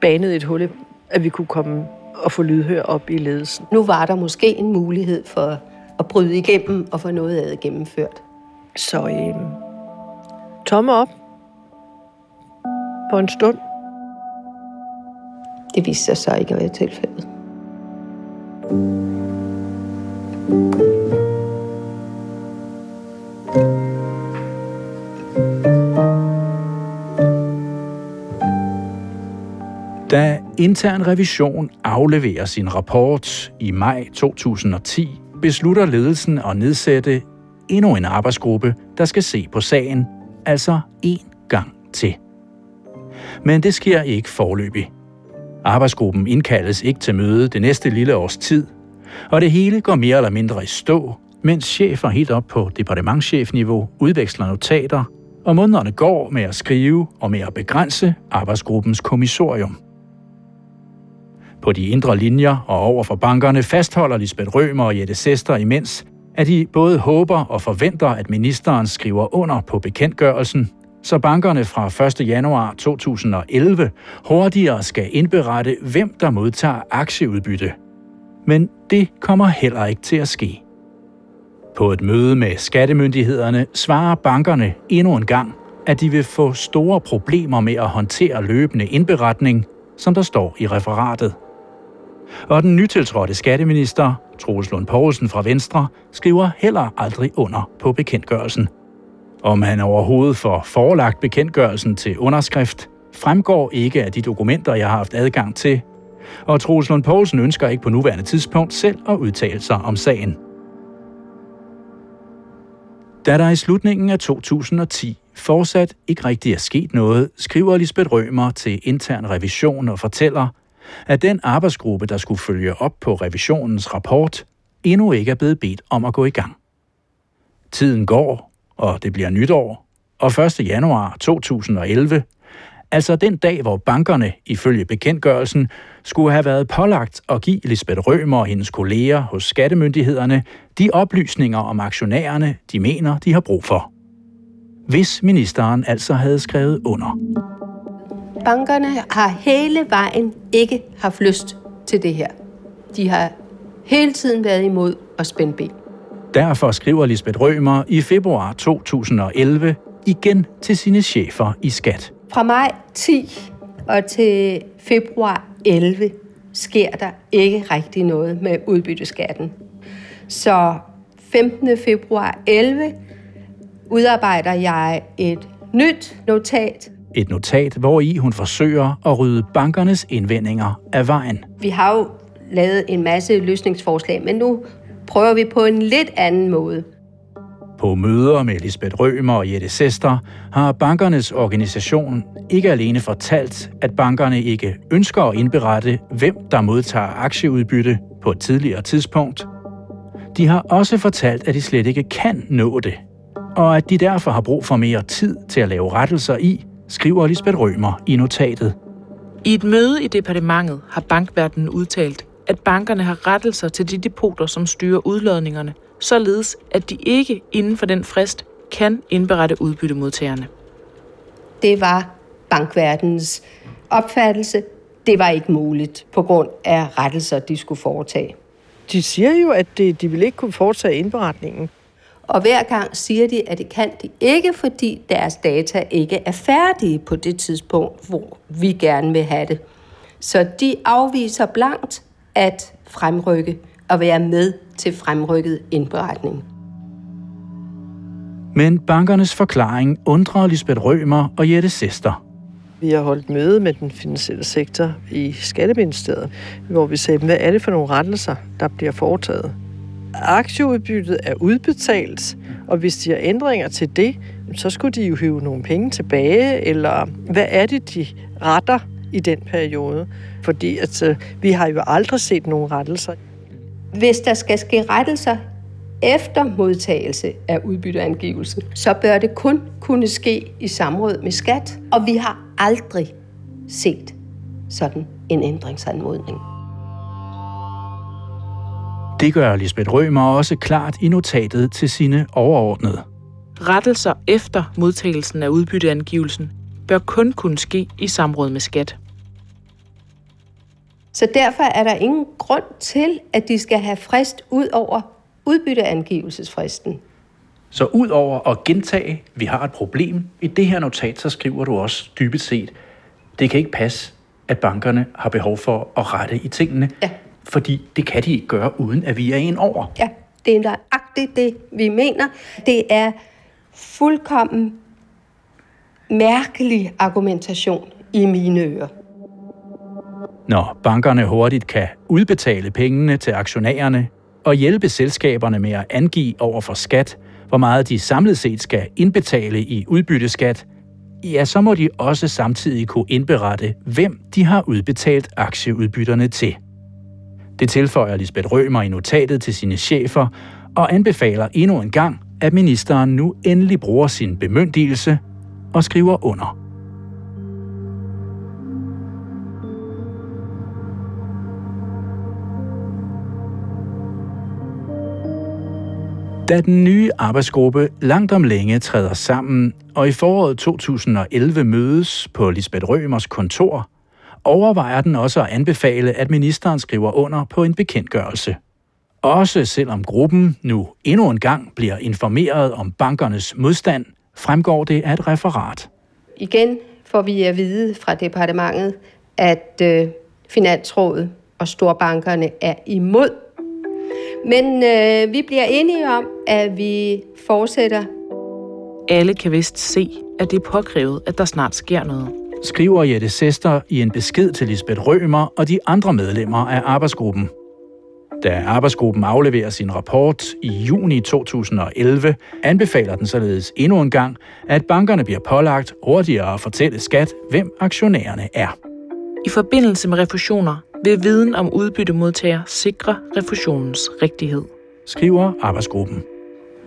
banet et hul, at vi kunne komme og få lydhør op i ledelsen. Nu var der måske en mulighed for at bryde igennem og få noget af det gennemført. Så øh, tomme op på en stund. Det viste sig så ikke at være tilfældet. Da intern revision afleverer sin rapport i maj 2010, beslutter ledelsen at nedsætte endnu en arbejdsgruppe, der skal se på sagen, altså en gang til. Men det sker ikke forløbig. Arbejdsgruppen indkaldes ikke til møde det næste lille års tid, og det hele går mere eller mindre i stå, mens chefer helt op på departementchefniveau udveksler notater, og månederne går med at skrive og med at begrænse arbejdsgruppens kommissorium. På de indre linjer og over for bankerne fastholder Lisbeth Rømer og Jette Sester imens, at de både håber og forventer, at ministeren skriver under på bekendtgørelsen, så bankerne fra 1. januar 2011 hurtigere skal indberette, hvem der modtager aktieudbytte. Men det kommer heller ikke til at ske. På et møde med skattemyndighederne svarer bankerne endnu en gang, at de vil få store problemer med at håndtere løbende indberetning, som der står i referatet. Og den nytiltrådte skatteminister, Troels Lund Poulsen fra Venstre, skriver heller aldrig under på bekendtgørelsen. Om han overhovedet får forelagt bekendtgørelsen til underskrift, fremgår ikke af de dokumenter, jeg har haft adgang til. Og Troels Lund Poulsen ønsker ikke på nuværende tidspunkt selv at udtale sig om sagen. Da der i slutningen af 2010 fortsat ikke rigtig er sket noget, skriver Lisbeth Rømer til intern revision og fortæller, at den arbejdsgruppe, der skulle følge op på revisionens rapport, endnu ikke er blevet bedt om at gå i gang. Tiden går, og det bliver nytår, og 1. januar 2011, altså den dag, hvor bankerne, ifølge bekendtgørelsen, skulle have været pålagt at give Lisbeth Rømer og hendes kolleger hos skattemyndighederne de oplysninger om aktionærerne, de mener, de har brug for. Hvis ministeren altså havde skrevet under. Bankerne har hele vejen ikke haft lyst til det her. De har hele tiden været imod at spænde ben. Derfor skriver Lisbeth Rømer i februar 2011 igen til sine chefer i skat. Fra maj 10 og til februar 11 sker der ikke rigtig noget med udbytteskatten. Så 15. februar 11 udarbejder jeg et nyt notat. Et notat, hvor i hun forsøger at rydde bankernes indvendinger af vejen. Vi har jo lavet en masse løsningsforslag, men nu prøver vi på en lidt anden måde. På møder med Lisbeth Rømer og Jette Sester har bankernes organisation ikke alene fortalt, at bankerne ikke ønsker at indberette, hvem der modtager aktieudbytte på et tidligere tidspunkt. De har også fortalt, at de slet ikke kan nå det, og at de derfor har brug for mere tid til at lave rettelser i, skriver Lisbeth Rømer i notatet. I et møde i departementet har bankverdenen udtalt, at bankerne har rettelser til de depoter, som styrer udlodningerne, således at de ikke inden for den frist kan indberette udbyttemodtagerne. Det var bankverdens opfattelse. Det var ikke muligt på grund af rettelser, de skulle foretage. De siger jo, at det, de vil ikke kunne foretage indberetningen. Og hver gang siger de, at det kan de ikke, fordi deres data ikke er færdige på det tidspunkt, hvor vi gerne vil have det. Så de afviser blankt at fremrykke og være med til fremrykket indberetning. Men bankernes forklaring undrer Lisbeth Rømer og Jette Sester. Vi har holdt møde med den finansielle sektor i Skatteministeriet, hvor vi sagde, hvad er det for nogle rettelser, der bliver foretaget? Aktieudbyttet er udbetalt, og hvis de har ændringer til det, så skulle de jo hive nogle penge tilbage, eller hvad er det, de retter i den periode? Fordi altså, vi har jo aldrig set nogen rettelser. Hvis der skal ske rettelser efter modtagelse af udbytteangivelse, så bør det kun kunne ske i samråd med skat, og vi har aldrig set sådan en ændringsanmodning. Det gør Lisbeth Rømer også klart i notatet til sine overordnede. Rettelser efter modtagelsen af udbytteangivelsen bør kun kunne ske i samråd med skat. Så derfor er der ingen grund til, at de skal have frist ud over udbytteangivelsesfristen. Så ud over at gentage, vi har et problem, i det her notat, så skriver du også dybest set, det kan ikke passe, at bankerne har behov for at rette i tingene, Ja. fordi det kan de ikke gøre, uden at vi er en over. Ja, det er nøjagtigt det, vi mener. Det er fuldkommen mærkelig argumentation i mine ører. Når bankerne hurtigt kan udbetale pengene til aktionærerne og hjælpe selskaberne med at angive over for skat, hvor meget de samlet set skal indbetale i udbytteskat, ja, så må de også samtidig kunne indberette, hvem de har udbetalt aktieudbytterne til. Det tilføjer Lisbeth Rømer i notatet til sine chefer og anbefaler endnu en gang, at ministeren nu endelig bruger sin bemyndigelse og skriver under. Da den nye arbejdsgruppe langt om længe træder sammen, og i foråret 2011 mødes på Lisbeth Rømers kontor, overvejer den også at anbefale, at ministeren skriver under på en bekendtgørelse. Også selvom gruppen nu endnu en gang bliver informeret om bankernes modstand, fremgår det af et referat. Igen får vi at vide fra departementet, at øh, Finansrådet og storbankerne er imod. Men øh, vi bliver enige om, at vi fortsætter. Alle kan vist se, at det er påkrævet, at der snart sker noget. Skriver Jette Sester i en besked til Lisbeth Rømer og de andre medlemmer af arbejdsgruppen. Da arbejdsgruppen afleverer sin rapport i juni 2011, anbefaler den således endnu en gang, at bankerne bliver pålagt hurtigere at fortælle skat, hvem aktionærerne er. I forbindelse med refusioner vil viden om udbyttemodtager sikre refusionens rigtighed. Skriver arbejdsgruppen.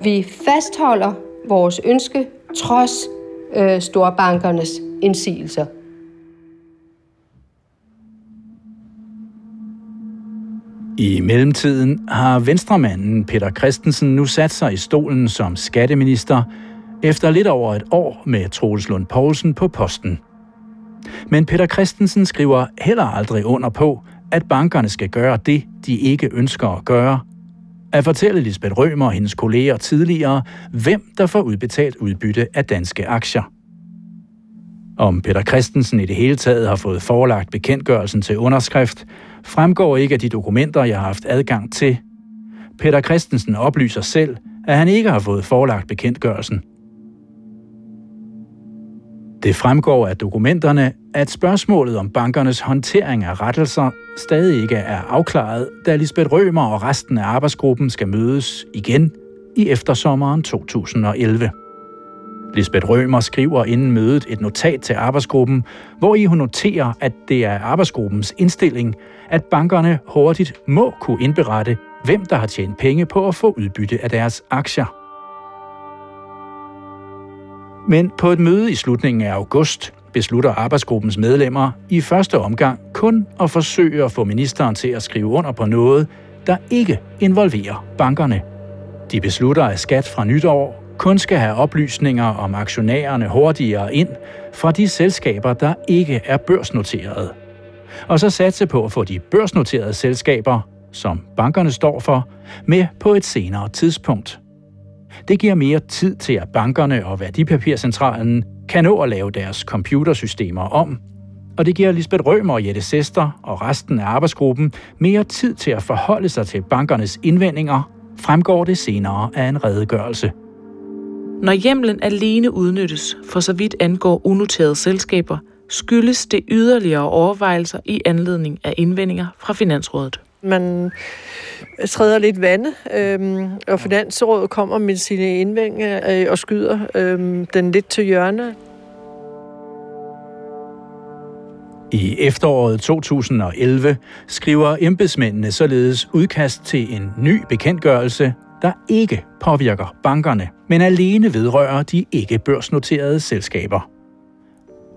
Vi fastholder vores ønske trods øh, storbankernes indsigelser. I mellemtiden har venstremanden Peter Christensen nu sat sig i stolen som skatteminister efter lidt over et år med Troels Lund Poulsen på posten. Men Peter Christensen skriver heller aldrig under på, at bankerne skal gøre det, de ikke ønsker at gøre. At fortælle Lisbeth Rømer og hendes kolleger tidligere, hvem der får udbetalt udbytte af danske aktier. Om Peter Christensen i det hele taget har fået forelagt bekendtgørelsen til underskrift, fremgår ikke af de dokumenter, jeg har haft adgang til. Peter Christensen oplyser selv, at han ikke har fået forelagt bekendtgørelsen. Det fremgår af dokumenterne, at spørgsmålet om bankernes håndtering af rettelser stadig ikke er afklaret, da Lisbeth Rømer og resten af arbejdsgruppen skal mødes igen i eftersommeren 2011. Lisbeth Rømer skriver inden mødet et notat til arbejdsgruppen, hvor i hun noterer, at det er arbejdsgruppens indstilling, at bankerne hurtigt må kunne indberette, hvem der har tjent penge på at få udbytte af deres aktier. Men på et møde i slutningen af august beslutter arbejdsgruppens medlemmer i første omgang kun at forsøge at få ministeren til at skrive under på noget, der ikke involverer bankerne. De beslutter, at skat fra nytår kun skal have oplysninger om aktionærerne hurtigere ind fra de selskaber, der ikke er børsnoterede. Og så satse på at få de børsnoterede selskaber, som bankerne står for, med på et senere tidspunkt. Det giver mere tid til, at bankerne og værdipapircentralen kan nå at lave deres computersystemer om, og det giver Lisbeth Rømer og Jette Sester og resten af arbejdsgruppen mere tid til at forholde sig til bankernes indvendinger, fremgår det senere af en redegørelse. Når hjemlen alene udnyttes for så vidt angår unoterede selskaber, skyldes det yderligere overvejelser i anledning af indvendinger fra Finansrådet. Man træder lidt vande, øhm, og Finansrådet kommer med sine indvendinger øh, og skyder øhm, den lidt til hjørne. I efteråret 2011 skriver embedsmændene således udkast til en ny bekendtgørelse, der ikke påvirker bankerne, men alene vedrører de ikke børsnoterede selskaber.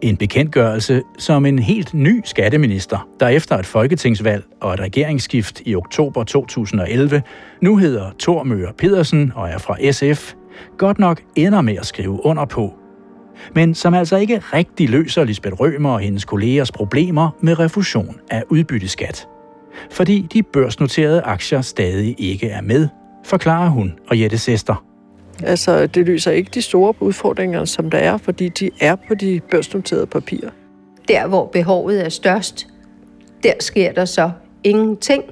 En bekendtgørelse som en helt ny skatteminister, der efter et folketingsvalg og et regeringsskift i oktober 2011 nu hedder Thor Møger Pedersen og er fra SF, godt nok ender med at skrive under på. Men som altså ikke rigtig løser Lisbeth Rømer og hendes kollegers problemer med refusion af udbytteskat. Fordi de børsnoterede aktier stadig ikke er med, forklarer hun og Jette Sester. Altså, det løser ikke de store udfordringer, som der er, fordi de er på de børsnoterede papirer. Der, hvor behovet er størst, der sker der så ingenting,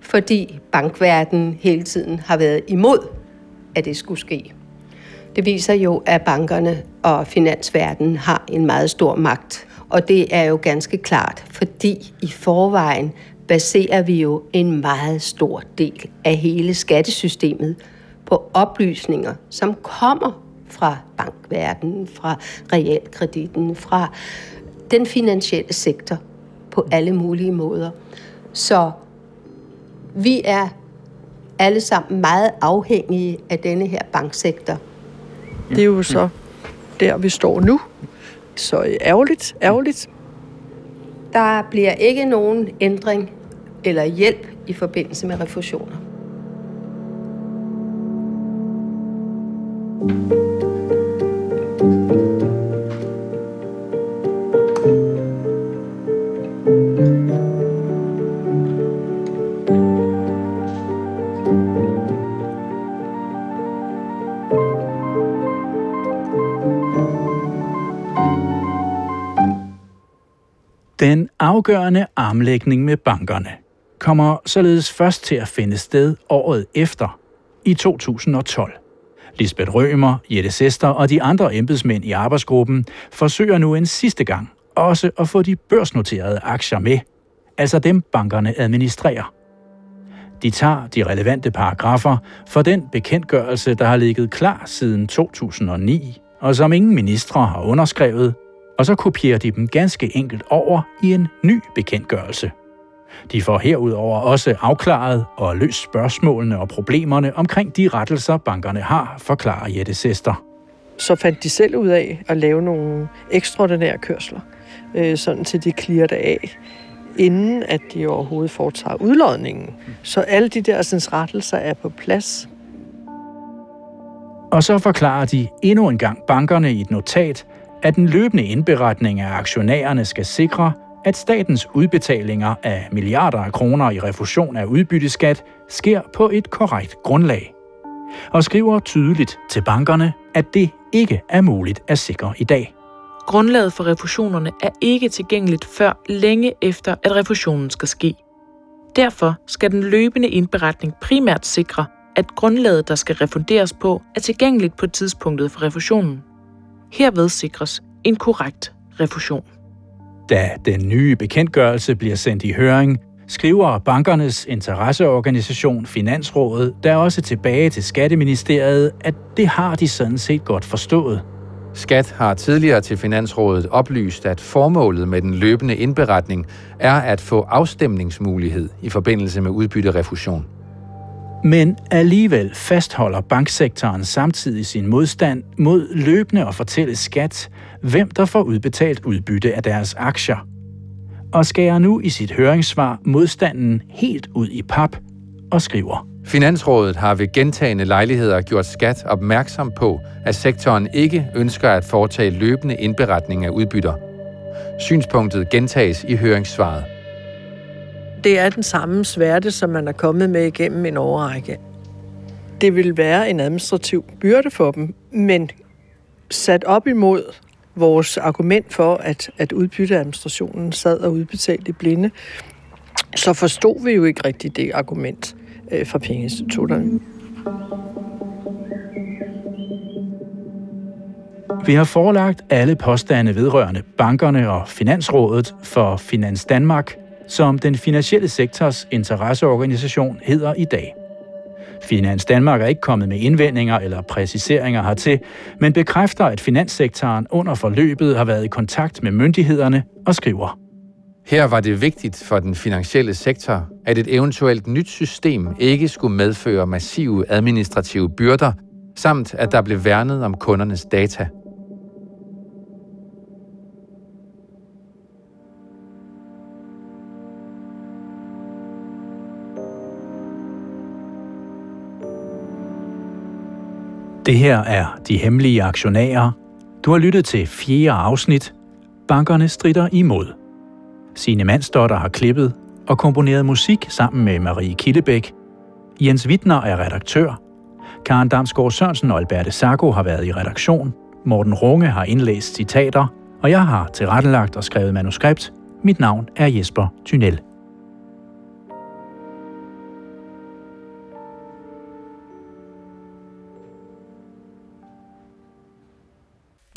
fordi bankverdenen hele tiden har været imod, at det skulle ske. Det viser jo, at bankerne og finansverdenen har en meget stor magt. Og det er jo ganske klart, fordi i forvejen baserer vi jo en meget stor del af hele skattesystemet på oplysninger, som kommer fra bankverdenen, fra realkreditten, fra den finansielle sektor på alle mulige måder. Så vi er alle sammen meget afhængige af denne her banksektor. Det er jo så der, vi står nu. Så ærgerligt, ærgerligt. Der bliver ikke nogen ændring eller hjælp i forbindelse med refusioner. Den afgørende armlægning med bankerne kommer således først til at finde sted året efter, i 2012. Lisbeth Rømer, Jette Sester og de andre embedsmænd i arbejdsgruppen forsøger nu en sidste gang også at få de børsnoterede aktier med, altså dem bankerne administrerer. De tager de relevante paragrafer for den bekendtgørelse, der har ligget klar siden 2009, og som ingen ministre har underskrevet, og så kopierer de dem ganske enkelt over i en ny bekendtgørelse. De får herudover også afklaret og løst spørgsmålene og problemerne omkring de rettelser, bankerne har, forklarer Jette Sester. Så fandt de selv ud af at lave nogle ekstraordinære kørsler, øh, sådan til de clear det af, inden at de overhovedet foretager udlodningen. Så alle de der sådan, rettelser er på plads. Og så forklarer de endnu en gang bankerne i et notat, at den løbende indberetning af aktionærerne skal sikre, at statens udbetalinger af milliarder af kroner i refusion af udbytteskat sker på et korrekt grundlag. Og skriver tydeligt til bankerne, at det ikke er muligt at sikre i dag. Grundlaget for refusionerne er ikke tilgængeligt før længe efter, at refusionen skal ske. Derfor skal den løbende indberetning primært sikre, at grundlaget, der skal refunderes på, er tilgængeligt på tidspunktet for refusionen. Herved sikres en korrekt refusion. Da den nye bekendtgørelse bliver sendt i høring, skriver bankernes interesseorganisation Finansrådet der også tilbage til Skatteministeriet, at det har de sådan set godt forstået. Skat har tidligere til Finansrådet oplyst, at formålet med den løbende indberetning er at få afstemningsmulighed i forbindelse med udbytterefusion. Men alligevel fastholder banksektoren samtidig sin modstand mod løbende at fortælle skat, hvem der får udbetalt udbytte af deres aktier. Og skærer nu i sit høringssvar modstanden helt ud i pap og skriver. Finansrådet har ved gentagende lejligheder gjort skat opmærksom på, at sektoren ikke ønsker at foretage løbende indberetning af udbytter. Synspunktet gentages i høringssvaret det er den samme sværte, som man er kommet med igennem en overrække. Det vil være en administrativ byrde for dem, men sat op imod vores argument for, at, at udbytteadministrationen sad og udbetalte i blinde, så forstod vi jo ikke rigtigt det argument øh, fra pengeinstitutterne. Vi har forelagt alle påstande vedrørende bankerne og Finansrådet for Finans Danmark – som den finansielle sektors interesseorganisation hedder i dag. Finans Danmark er ikke kommet med indvendinger eller præciseringer hertil, men bekræfter, at finanssektoren under forløbet har været i kontakt med myndighederne og skriver. Her var det vigtigt for den finansielle sektor, at et eventuelt nyt system ikke skulle medføre massive administrative byrder, samt at der blev værnet om kundernes data – Det her er De Hemmelige Aktionærer. Du har lyttet til fjerde afsnit. Bankerne strider imod. Sine Mandsdotter har klippet og komponeret musik sammen med Marie Killebæk. Jens Wittner er redaktør. Karen Damsgaard Sørensen og Alberte Sacco har været i redaktion. Morten Runge har indlæst citater, og jeg har tilrettelagt og skrevet manuskript. Mit navn er Jesper Tynel.